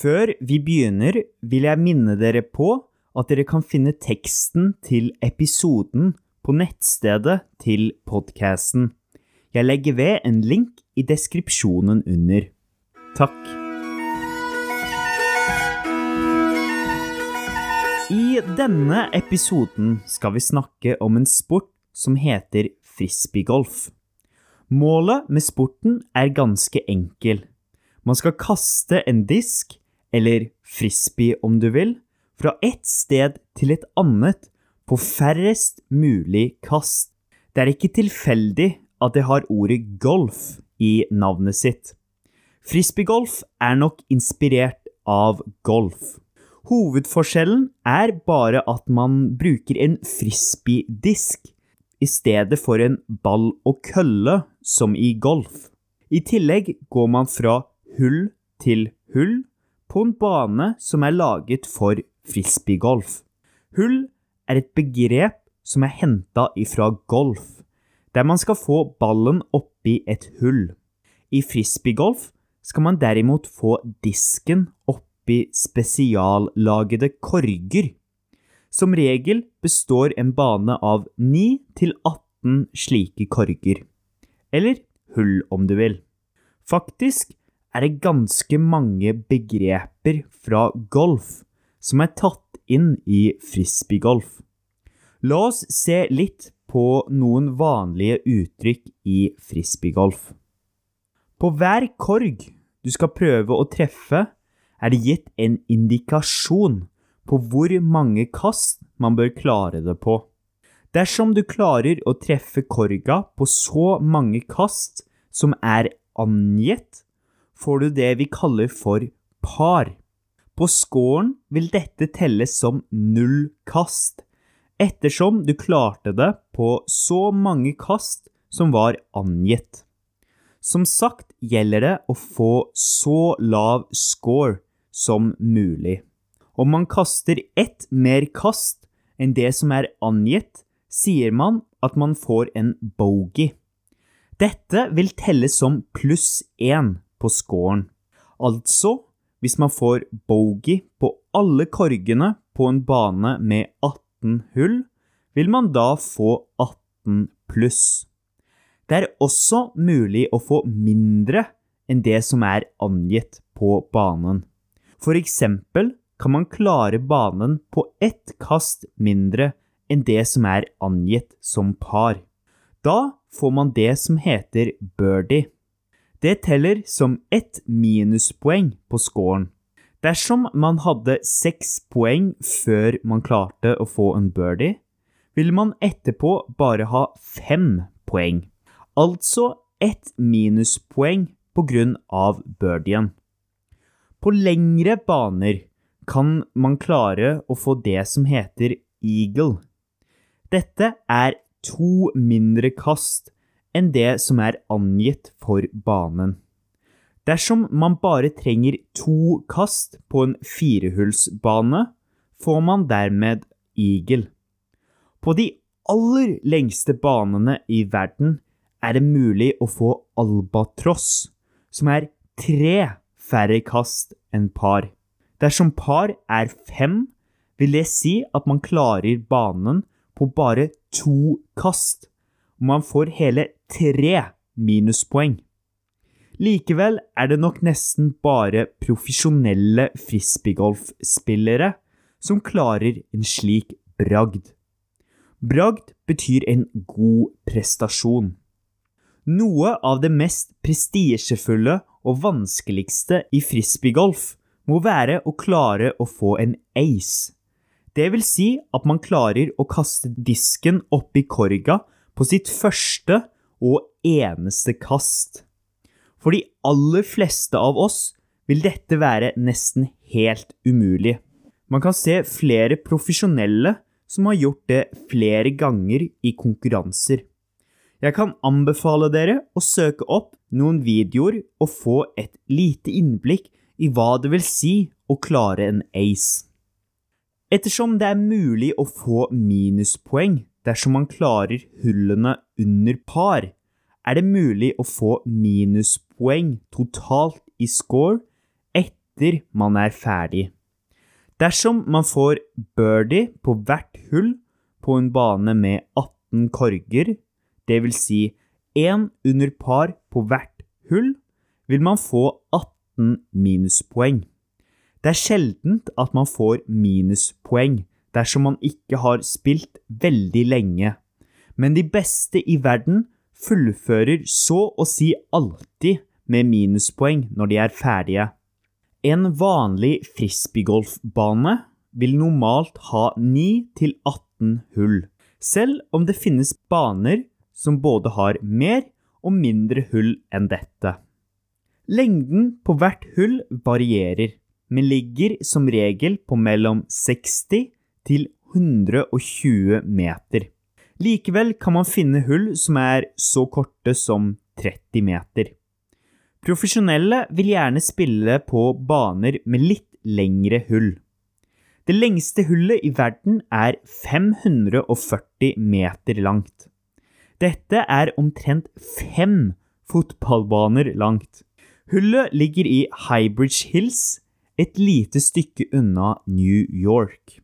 Før vi begynner, vil jeg minne dere på at dere kan finne teksten til episoden på nettstedet til podcasten. Jeg legger ved en link i deskripsjonen under. Takk. I denne episoden skal vi snakke om en sport som heter frisbeegolf. Målet med sporten er ganske enkel. Man skal kaste en disk, eller frisbee om du vil, fra ett sted til et annet på færrest mulig kast. Det er ikke tilfeldig at det har ordet golf i navnet sitt. Frisbeegolf er nok inspirert av golf. Hovedforskjellen er bare at man bruker en frisbee-disk i stedet for en ball og kølle som i golf. I tillegg går man fra hull til hull på en bane som er laget for frisbeegolf. Hull er et begrep som er henta ifra golf, der man skal få ballen oppi et hull. I frisbeegolf skal man derimot få disken oppi spesiallagede korger. Som regel består en bane av 9 til 18 slike korger. Eller hull, om du vil. Faktisk er det ganske mange begreper fra golf som er tatt inn i frisbeegolf. La oss se litt på noen vanlige uttrykk i frisbeegolf. På hver korg du skal prøve å treffe, er det gitt en indikasjon på hvor mange kast man bør klare det på. Dersom du klarer å treffe korga på så mange kast som er angitt, får du det vi kaller for par. På scoren vil dette telles som null kast, ettersom du klarte det på så mange kast som var angitt. Som sagt gjelder det å få så lav score som mulig. Om man kaster ett mer kast enn det som er angitt, sier man at man får en bogey. Dette vil telles som pluss én på scoren. Altså, hvis man får bogey på alle korgene på en bane med 18 hull, vil man da få 18 pluss. Det er også mulig å få mindre enn det som er angitt på banen. For eksempel kan man klare banen på ett kast mindre enn det som er angitt som par. Da får man det som heter birdie. Det teller som ett minuspoeng på scoren. Dersom man hadde seks poeng før man klarte å få en birdie, ville man etterpå bare ha fem poeng. Altså ett minuspoeng på grunn av birdien. På lengre baner kan man klare å få det som heter eagle. Dette er to mindre kast enn det som er angitt for banen. Dersom man bare trenger to kast på en firehullsbane, får man dermed eagle. På de aller lengste banene i verden er det mulig å få albatross, som er tre færre kast enn par. Dersom par er fem, vil det si at man klarer banen på bare to kast og man får hele tre minuspoeng. Likevel er det nok nesten bare profesjonelle frisbeegolfspillere som klarer en slik bragd. Bragd betyr en god prestasjon. Noe av det mest prestisjefulle og vanskeligste i frisbeegolf må være å klare å få en ace. Det vil si at man klarer å kaste disken opp i korga på sitt første og eneste kast. For de aller fleste av oss vil dette være nesten helt umulig. Man kan se flere profesjonelle som har gjort det flere ganger i konkurranser. Jeg kan anbefale dere å søke opp noen videoer og få et lite innblikk i hva det vil si å klare en ace. Ettersom det er mulig å få minuspoeng Dersom man klarer hullene under par, er det mulig å få minuspoeng totalt i score etter man er ferdig. Dersom man får birdie på hvert hull på en bane med 18 korger, dvs. Si én under par på hvert hull, vil man få 18 minuspoeng. Det er sjeldent at man får minuspoeng dersom man ikke har spilt veldig lenge, men de beste i verden fullfører så å si alltid med minuspoeng når de er ferdige. En vanlig frisbeegolfbane vil normalt ha 9 18 hull, selv om det finnes baner som både har mer og mindre hull enn dette. Lengden på hvert hull varierer, men ligger som regel på mellom 60 til 120 meter. Likevel kan man finne hull som er så korte som 30 meter. Profesjonelle vil gjerne spille på baner med litt lengre hull. Det lengste hullet i verden er 540 meter langt. Dette er omtrent fem fotballbaner langt. Hullet ligger i Highbridge Hills, et lite stykke unna New York.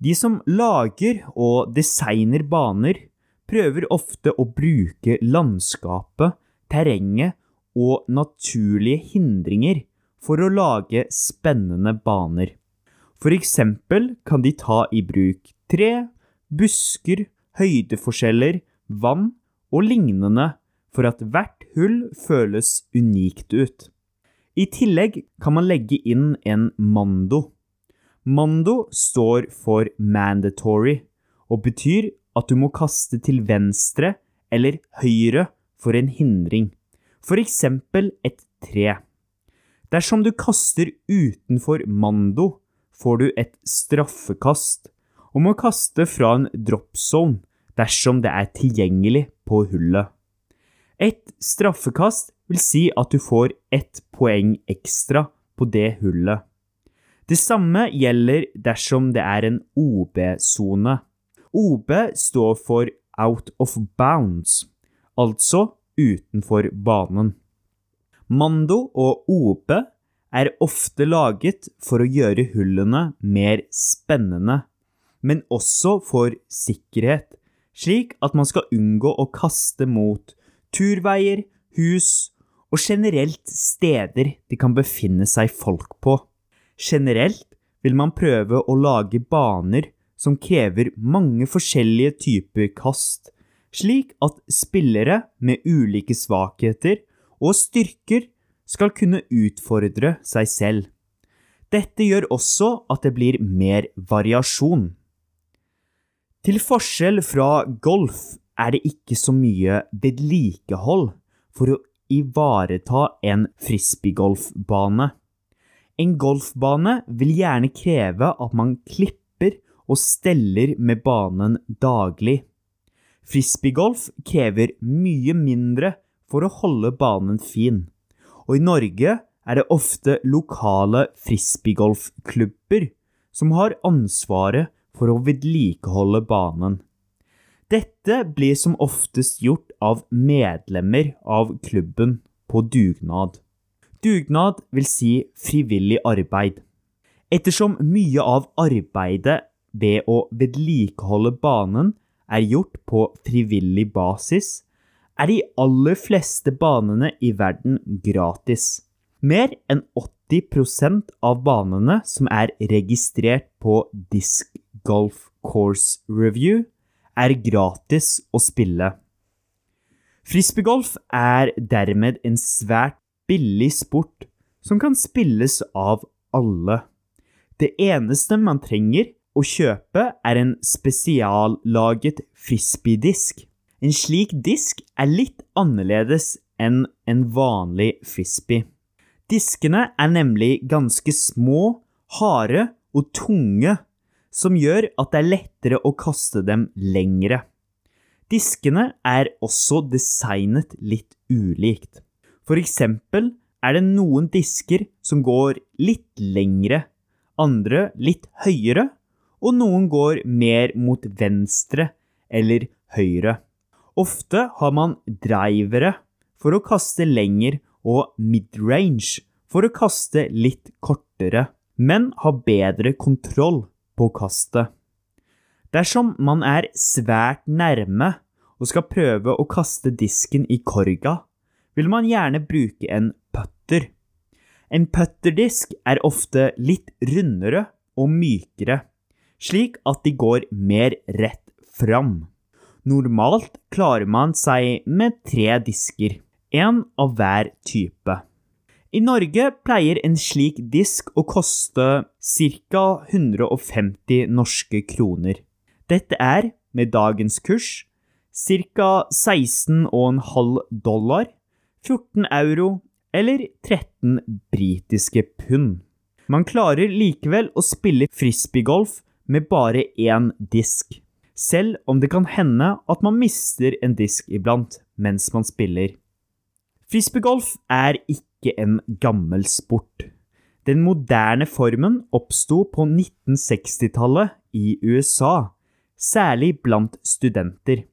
De som lager og designer baner, prøver ofte å bruke landskapet, terrenget og naturlige hindringer for å lage spennende baner. For eksempel kan de ta i bruk tre, busker, høydeforskjeller, vann og lignende for at hvert hull føles unikt ut. I tillegg kan man legge inn en mando. Mando står for mandatory og betyr at du må kaste til venstre eller høyre for en hindring, eksempel et tre. Dersom du kaster utenfor mando, får du et straffekast og må kaste fra en drop zone dersom det er tilgjengelig på hullet. Et straffekast vil si at du får ett poeng ekstra på det hullet. Det samme gjelder dersom det er en OB-sone. OB står for out of bounds, altså utenfor banen. Mando og OB er ofte laget for å gjøre hullene mer spennende, men også for sikkerhet, slik at man skal unngå å kaste mot turveier, hus og generelt steder det kan befinne seg folk på. Generelt vil man prøve å lage baner som krever mange forskjellige typer kast, slik at spillere med ulike svakheter og styrker skal kunne utfordre seg selv. Dette gjør også at det blir mer variasjon. Til forskjell fra golf er det ikke så mye vedlikehold for å ivareta en frisbeegolfbane. En golfbane vil gjerne kreve at man klipper og steller med banen daglig. Frisbeegolf krever mye mindre for å holde banen fin, og i Norge er det ofte lokale frisbeegolfklubber som har ansvaret for å vedlikeholde banen. Dette blir som oftest gjort av medlemmer av klubben på dugnad. Dugnad vil si frivillig arbeid. Ettersom mye av arbeidet ved å vedlikeholde banen er gjort på frivillig basis, er de aller fleste banene i verden gratis. Mer enn 80% av banene som er registrert på Disc Golf Course Review, er gratis å spille. Frisbeegolf er dermed en svært billig sport som kan spilles av alle. Det eneste man trenger å kjøpe, er en spesiallaget frisbeedisk. En slik disk er litt annerledes enn en vanlig frisbee. Diskene er nemlig ganske små, harde og tunge som gjør at det er lettere å kaste dem lengre. Diskene er også designet litt ulikt. For eksempel er det noen disker som går litt lengre, andre litt høyere, og noen går mer mot venstre eller høyre. Ofte har man drivere for å kaste lenger og midrange for å kaste litt kortere, men ha bedre kontroll på kastet. Dersom man er svært nærme og skal prøve å kaste disken i korga, vil man gjerne bruke en putter. En putterdisk er ofte litt rundere og mykere, slik at de går mer rett fram. Normalt klarer man seg med tre disker, én av hver type. I Norge pleier en slik disk å koste ca. 150 norske kroner. Dette er, med dagens kurs, ca. 16,5 dollar, 14 euro eller 13 britiske pund. Man klarer likevel å spille frisbeegolf med bare én disk, selv om det kan hende at man mister en disk iblant mens man spiller. Frisbeegolf er ikke en gammel sport. Den moderne formen oppsto på 1960-tallet i USA, særlig blant studenter.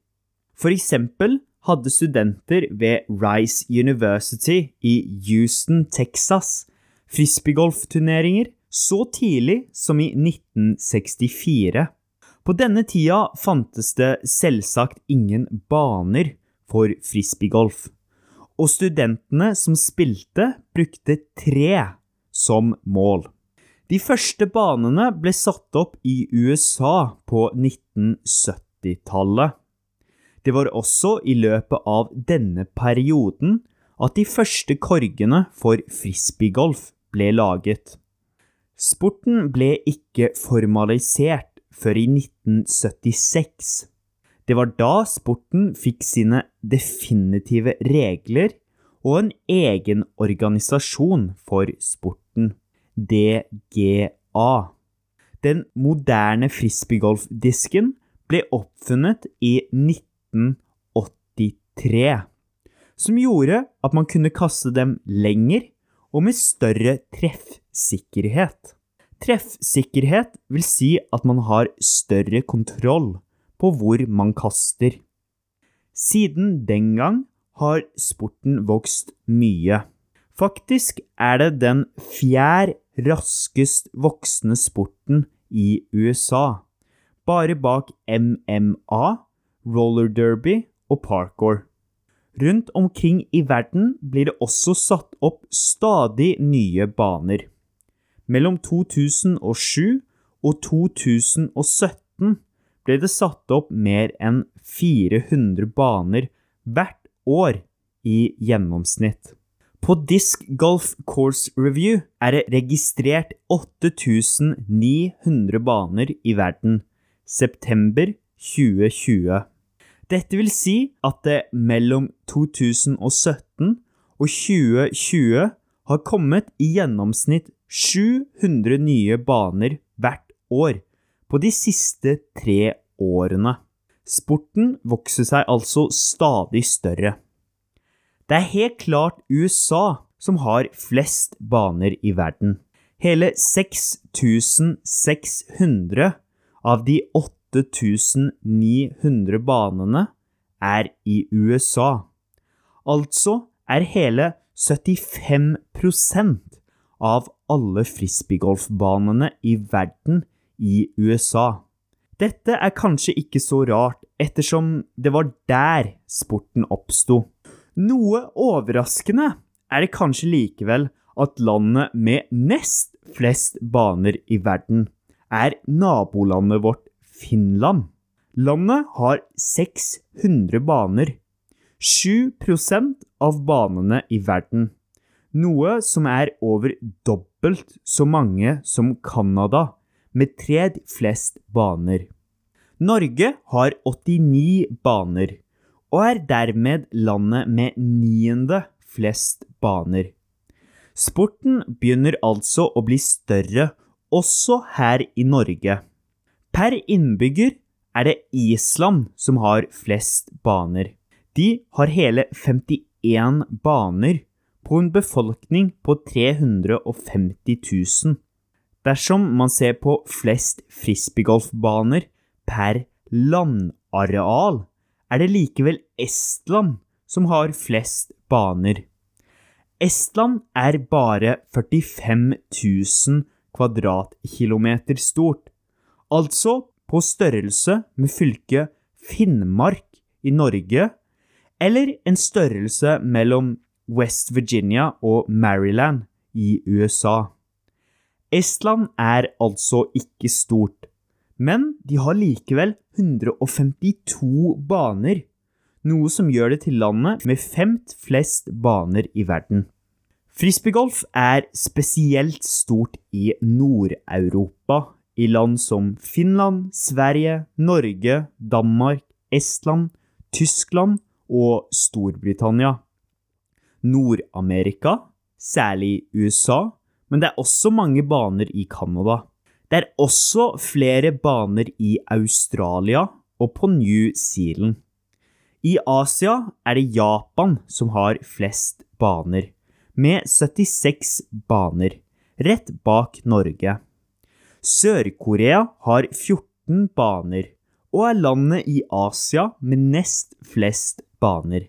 For eksempel hadde studenter ved Rice University i Houston, Texas, frisbeegolfturneringer så tidlig som i 1964. På denne tida fantes det selvsagt ingen baner for frisbeegolf, og studentene som spilte, brukte tre som mål. De første banene ble satt opp i USA på 1970-tallet. Det var også i løpet av denne perioden at de første korgene for frisbeegolf ble laget. Sporten ble ikke formalisert før i 1976. Det var da sporten fikk sine definitive regler og en egen organisasjon for sporten, DGA. Den moderne frisbeegolfdisken ble oppfunnet i 19 1983, som gjorde at man kunne kaste dem lenger og med større treffsikkerhet. Treffsikkerhet vil si at man har større kontroll på hvor man kaster. Siden den gang har sporten vokst mye. Faktisk er det den fjerd raskest voksende sporten i USA, bare bak MMA roller derby og parkour. Rundt omkring i verden blir det også satt opp stadig nye baner. Mellom 2007 og 2017 ble det satt opp mer enn 400 baner hvert år i gjennomsnitt. På Disc Golf Course Review er det registrert 8900 baner i verden. September 2020. Dette vil si at det mellom 2017 og 2020 har kommet i gjennomsnitt 700 nye baner hvert år på de siste tre årene. Sporten vokser seg altså stadig større. Det er helt klart USA som har flest baner i verden. Hele 6600 av de 8 8900 banene er i USA. Altså er hele 75% av alle frisbeegolfbanene i verden i USA. Dette er kanskje ikke så rart, ettersom det var der sporten oppsto. Noe overraskende er det kanskje likevel at landet med nest flest baner i verden er nabolandet vårt Finland. Landet har 600 baner. 7% av banene i verden. Noe som er over dobbelt så mange som Canada, med tredje flest baner. Norge har 89 baner, og er dermed landet med niende flest baner. Sporten begynner altså å bli større også her i Norge. Per innbygger er det Island som har flest baner. De har hele 51 baner på en befolkning på 350 000. Dersom man ser på flest frisbeegolfbaner per landareal, er det likevel Estland som har flest baner. Estland er bare 45 000 kvadratkilometer stort, altså på størrelse med fylket Finnmark i Norge, eller en størrelse mellom West Virginia og Maryland i USA. Estland er altså ikke stort, men de har likevel 152 baner, noe som gjør det til landet med femt flest baner i verden. Frisbeegolf er spesielt stort i Nord-Europa, i land som Finland, Sverige, Norge, Danmark, Estland, Tyskland og Storbritannia. Nord-Amerika, særlig USA, men det er også mange baner i Canada. Det er også flere baner i Australia og på New Zealand. I Asia er det Japan som har flest baner, med 76 baner, rett bak Norge. Sør-Korea har 14 baner, og er landet i Asia med nest flest baner.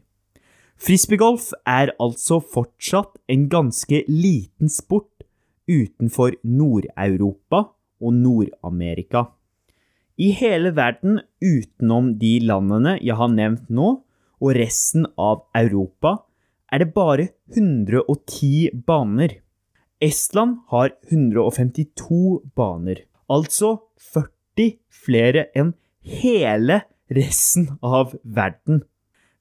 Frisbeegolf er altså fortsatt en ganske liten sport utenfor Nord-Europa og Nord-Amerika. I hele verden utenom de landene jeg har nevnt nå, og resten av Europa, er det bare 110 baner. Estland har 152 baner, altså 40 flere enn hele resten av verden.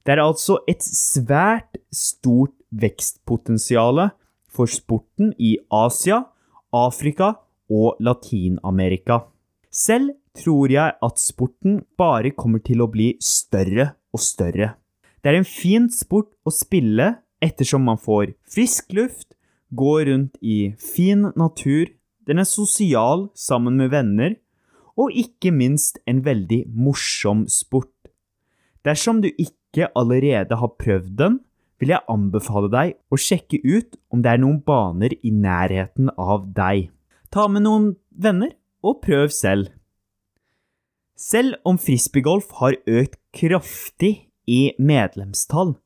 Det er altså et svært stort vekstpotensial for sporten i Asia, Afrika og Latin-Amerika. Selv tror jeg at sporten bare kommer til å bli større og større. Det er en fin sport å spille ettersom man får frisk luft, går rundt i fin natur, den er sosial sammen med venner, og ikke minst en veldig morsom sport. Dersom du ikke allerede har prøvd den, vil jeg anbefale deg å sjekke ut om det er noen baner i nærheten av deg. Ta med noen venner og prøv selv. Selv om frisbeegolf har økt kraftig i medlemstall,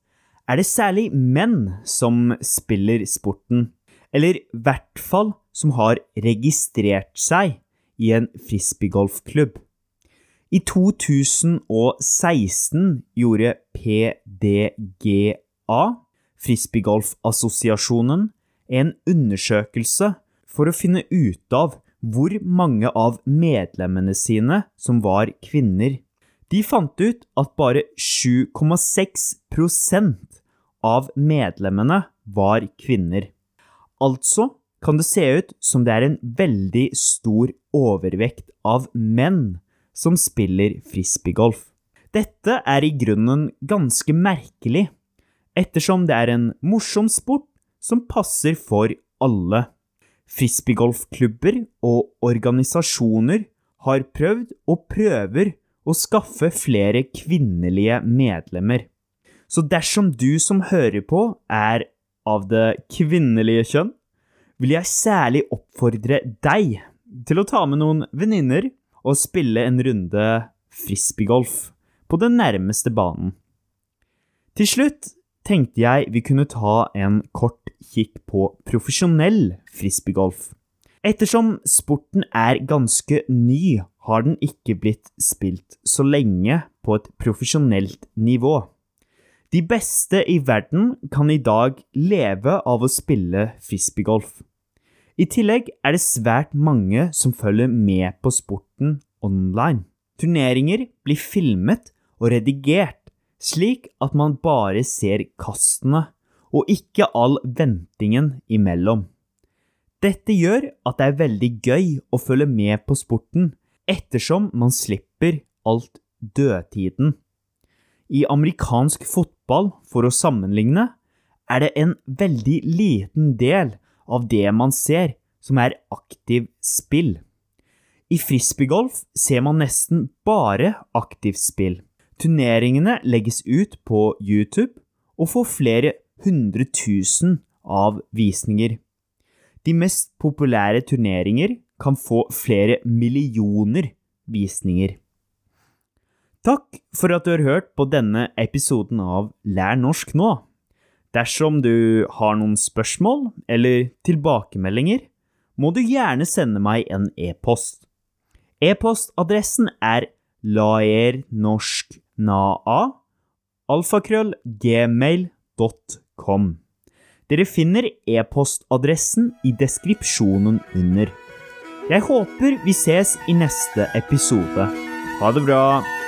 er det særlig menn som spiller sporten, eller i hvert fall som har registrert seg i en frisbeegolfklubb. I 2016 gjorde PDGA, Frisbeegolfassosiasjonen, en undersøkelse for å finne ut av hvor mange av medlemmene sine som var kvinner. De fant ut at bare 7,6 av medlemmene var kvinner. Altså kan det se ut som det er en veldig stor overvekt av menn som spiller frisbeegolf. Dette er i grunnen ganske merkelig, ettersom det er en morsom sport som passer for alle. Frisbeegolfklubber og organisasjoner har prøvd og prøver å skaffe flere kvinnelige medlemmer. Så dersom du som hører på, er av det kvinnelige kjønn, vil jeg særlig oppfordre deg til å ta med noen venninner og spille en runde frisbeegolf på den nærmeste banen. Til slutt tenkte jeg vi kunne ta en kort kikk på profesjonell frisbeegolf. Ettersom sporten er ganske ny, har den ikke blitt spilt så lenge på et profesjonelt nivå. De beste i verden kan i dag leve av å spille frisbeegolf. I tillegg er det svært mange som følger med på sporten online. Turneringer blir filmet og redigert, slik at man bare ser kastene, og ikke all ventingen imellom. Dette gjør at det er veldig gøy å følge med på sporten, ettersom man slipper alt dødtiden. I amerikansk fotball, for å sammenligne, er det en veldig liten del av det man ser, som er aktiv spill. I frisbeegolf ser man nesten bare aktivt spill. Turneringene legges ut på YouTube og får flere hundre tusen av visninger. De mest populære turneringer kan få flere millioner visninger. Takk for at du har hørt på denne episoden av Lær norsk nå. Dersom du har noen spørsmål eller tilbakemeldinger, må du gjerne sende meg en e-post. E-postadressen er laernorsknaa alfakrøllgmail.com. Dere finner e-postadressen i deskripsjonen under. Jeg håper vi ses i neste episode. Ha det bra!